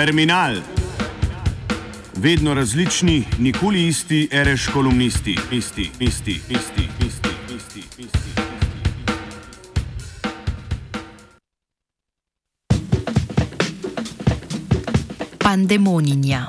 Terminal. Vedno različni, nikoli isti, reš kolumnisti, isti, isti, isti, isti, isti, isti. Pandemoninja.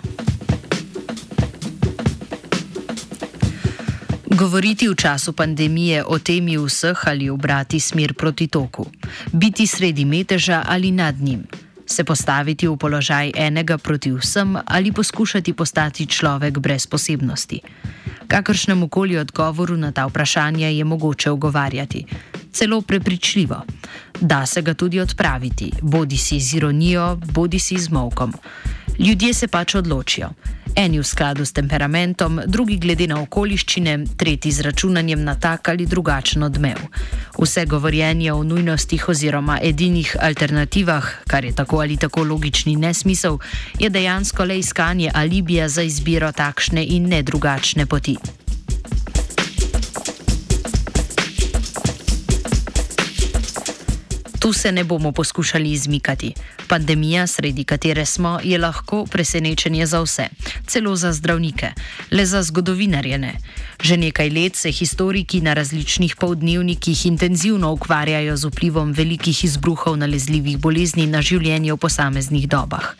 Govoriti v času pandemije o temi vseh ali obrati smer proti toku, biti sredi meteža ali nad njim, se postaviti v položaj enega proti vsem ali poskušati postati človek brez posebnosti. Kakršnemu koli odgovoru na ta vprašanja je mogoče ogovarjati, celo prepričljivo. Da se ga tudi odpraviti, bodi si z ironijo, bodi si z molkom. Ljudje se pač odločijo. Eni v skladu s temperamentom, drugi glede na okoliščine, tretji z računanjem na tak ali drugačen odmev. Vse govorjenje o nujnostih oziroma edinih alternativah, kar je tako ali tako logični nesmisel, je dejansko le iskanje alibija za izbiro takšne in ne drugačne poti. Tu se ne bomo poskušali izmikati. Pandemija, sredi katere smo, je lahko presenečenje za vse, celo za zdravnike, le za zgodovinarje ne. Že nekaj let se historiki na različnih povdnevnikih intenzivno ukvarjajo z vplivom velikih izbruhov nalezljivih bolezni na življenje v posameznih dobah.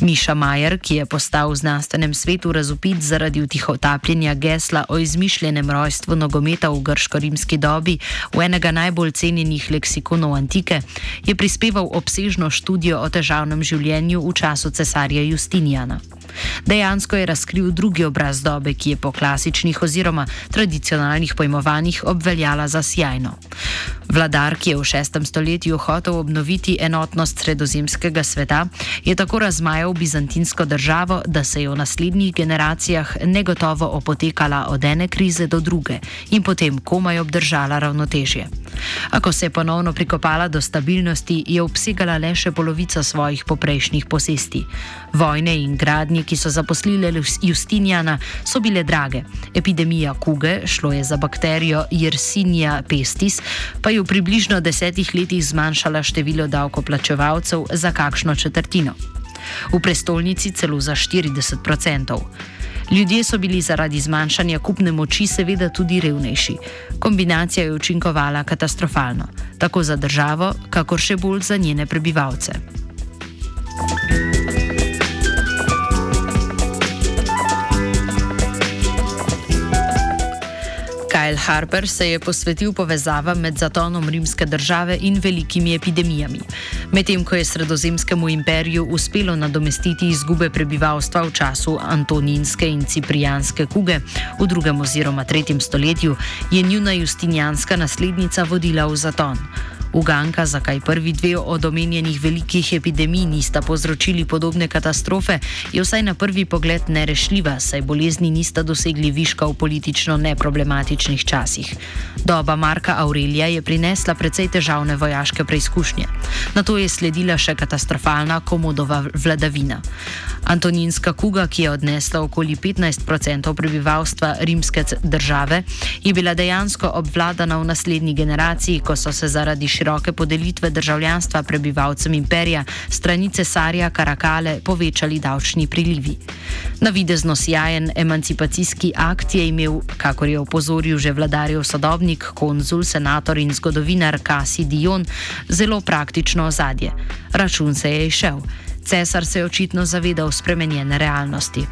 Miša Majer, ki je postal v znanstvenem svetu razupit zaradi utihotapljenja gesla o izmišljenem rojstvu nogometa v grško-rimski dobi v enega najbolj cenjenih leksikonov antike, je prispeval obsežno študijo o težavnem življenju v času cesarja Justinijana. Dejansko je razkril drugi obraz dobe, ki je po klasičnih oziroma tradicionalnih pojmovanjih obveljala za sjajno. Vladar, ki je v šestem stoletju hotel obnoviti enotnost sredozemskega sveta, je tako razmajal bizantinsko državo, da se je v naslednjih generacijah negotovo opotekala od ene krize do druge in potem komaj obdržala ravnotežje. A ko se je ponovno prikopala do stabilnosti, je obsegala le še polovico svojih poprejšnjih posesti. Vojne in gradnje, ki so zaposlile Justinjana, so bile drage. Epidemija kuge, šlo je za bakterijo Yersinia pestis, pa je v približno desetih letih zmanjšala število davkoplačevalcev za kakšno četrtino. V prestolnici celo za 40 odstotkov. Ljudje so bili zaradi zmanjšanja kupne moči seveda tudi revnejši. Kombinacija je učinkovala katastrofalno, tako za državo, kakor še bolj za njene prebivalce. Kyle Harper se je posvetil povezavam med zatonom rimske države in velikimi epidemijami. Medtem ko je sredozemskemu imperiju uspelo nadomestiti izgube prebivalstva v času Antoninske in Ciprijanske kuge v drugem oziroma tretjem stoletju, je njuna justinijanska naslednica vodila v zaton. Uganka, zakaj prvi dve od omenjenih velikih epidemij nista povzročili podobne katastrofe, je vsaj na prvi pogled nerešljiva, saj bolezni nista dosegli viška v politično neproblematičnih časih. Doba Marka Aurelija je prinesla precej težavne vojaške preizkušnje. Na to je sledila še katastrofalna komodova vladavina. Antoninska kuga, ki je odnesla okoli 15% prebivalstva rimske države, je bila dejansko obvladana v naslednji generaciji, ko so se zaradi široke podelitve državljanstva prebivalcem imperija strani cesarja Karakale povečali davčni prilivi. Navidezno sjajen emancipacijski akt je imel, kakor je opozoril že vladarjev sodobnik, konzul, senator in zgodovinar Kasi Dion, zelo praktično ozadje. Račun se je išel. Cesar se je očitno zavedal spremenjene realnosti.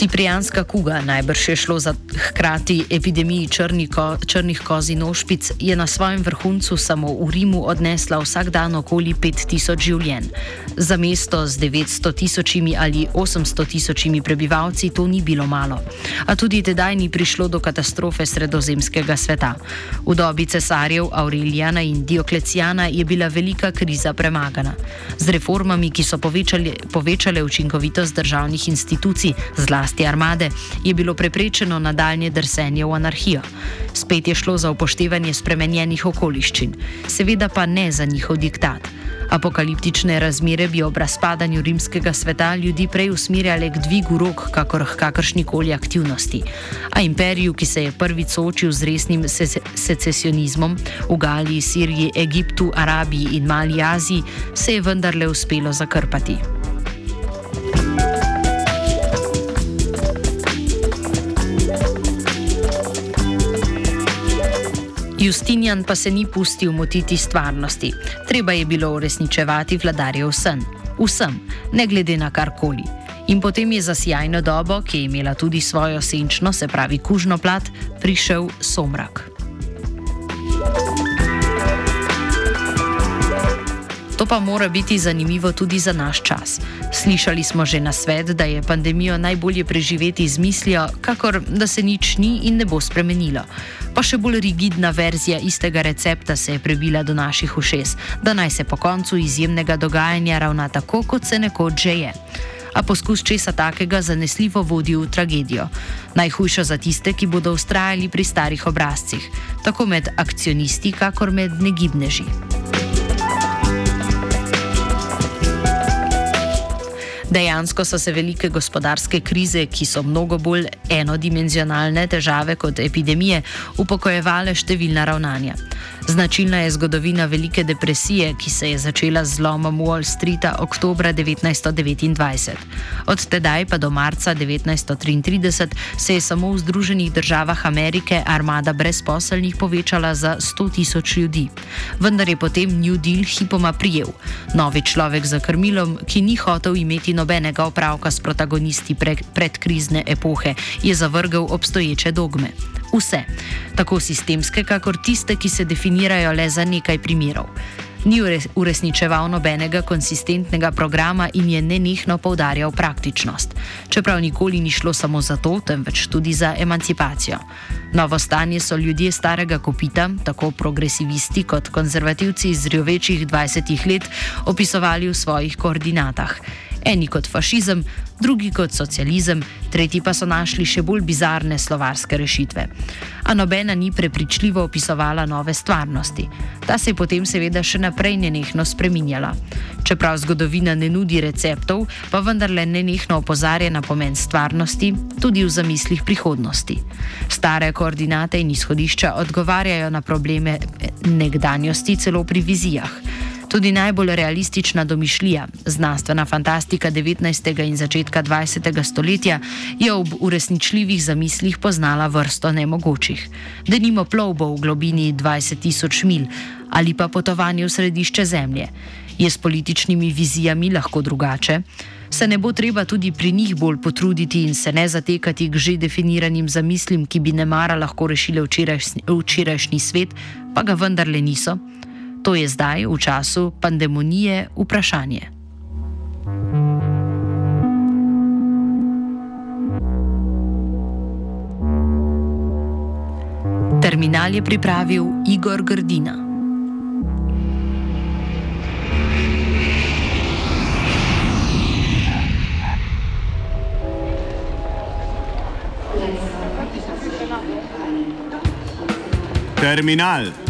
Ciprijanska kuga, najbrž je šlo za hkrati epidemiji ko, črnih koz in ošpic, je na svojem vrhuncu samo v Rimu odnesla vsak dan okoli 5000 življenj. Za mesto z 900 tisočimi ali 800 tisočimi prebivalci to ni bilo malo. A tudi tedaj ni prišlo do katastrofe sredozemskega sveta. V dobi cesarjev Aurelijana in Dioklecijana je bila velika kriza premagana. Z reformami, ki so povečali, povečale učinkovitost državnih institucij, zlasti zlasti armade, je bilo preprečeno nadaljne drsenje v anarhijo. Spet je šlo za upoštevanje spremenjenih okoliščin, seveda pa ne za njihov diktat. Apokaliptične razmere bi ob razpadanju rimskega sveta ljudi prej usmerjale k dvigu rok, kakor k kakršnikoli aktivnosti. A imperiju, ki se je prvi soočil z resnim se secesionizmom v Galiji, Siriji, Egiptu, Arabiji in Mali Aziji, se je vendarle uspelo zakrpati. Justinijan pa se ni pustil motiti stvarnosti. Treba je bilo uresničevati vladarjev sen. Vsem, ne glede na karkoli. In potem je za sjajno dobo, ki je imela tudi svojo senčno, se pravi kužno plat, prišel somrak. To pa mora biti zanimivo tudi za naš čas. Slišali smo že na svet, da je pandemijo najbolje preživeti z mislijo, kakor da se nič ni in ne bo spremenilo. Pa še bolj rigidna verzija istega recepta se je prebila do naših ušes, da naj se po koncu izjemnega dogajanja ravna tako, kot se nekoč že je. A poskus česa takega zanesljivo vodi v tragedijo. Najhujšo za tiste, ki bodo ustrajali pri starih obrazcih, tako med akcionisti, kakor med negibneži. Dejansko so se velike gospodarske krize, ki so mnogo bolj enodimenzionalne težave kot epidemije, upokojevale številna ravnanja. Značilna je zgodovina Velike depresije, ki se je začela z zlomom Wall Streeta oktober 1929. Od tedaj pa do marca 1933 se je samo v Združenih državah Amerike armada brezposelnih povečala za 100 tisoč ljudi. Vendar je potem New Deal hipoma prijel. Novi človek za krmilom, ki ni hotel imeti nobenega opravka s protagonisti pre predkrizne epohe, je zavrgel obstoječe dogme. Vse, tako sistemske, kakor tiste, ki se definirajo le za nekaj primerov. Ni uresničeval nobenega konsistentnega programa in je nenehno poudarjal praktičnost. Čeprav nikoli ni šlo samo za to, temveč tudi za emancipacijo. Novo stanje so ljudje starega kopita, tako progresivisti kot konzervativci iz rjovečih 20 let, opisovali v svojih koordinatah eni kot fašizem, drugi kot socializem, tretji pa so našli še bolj bizarne slovarske rešitve. A nobena ni prepričljivo opisovala nove stvarnosti. Ta se je potem seveda še naprej nenehno spreminjala. Čeprav zgodovina ne nudi receptov, pa vendarle nenehno opozarja na pomen stvarnosti, tudi v zamislih prihodnosti. Stare koordinate in izhodišča odgovarjajo na probleme nekdanjosti celo pri vizijah. Tudi najbolj realistična domišljija, znanstvena fantastika 19. in začetka 20. stoletja, je ob uresničljivih zamislih poznala vrsto nemogočih. Da nimo plovbo v globini 20 tisoč mil ali pa potovanje v središče Zemlje. Je s političnimi vizijami lahko drugače? Se ne bo treba tudi pri njih bolj potruditi in se ne zatekati k že definiranim zamislim, ki bi ne mara lahko rešile včerajšnji, včerajšnji svet, pa ga vendarle niso? To je zdaj, v času pandemije, vprašanje. Terminal je pripravil Igor Grdina. Terminal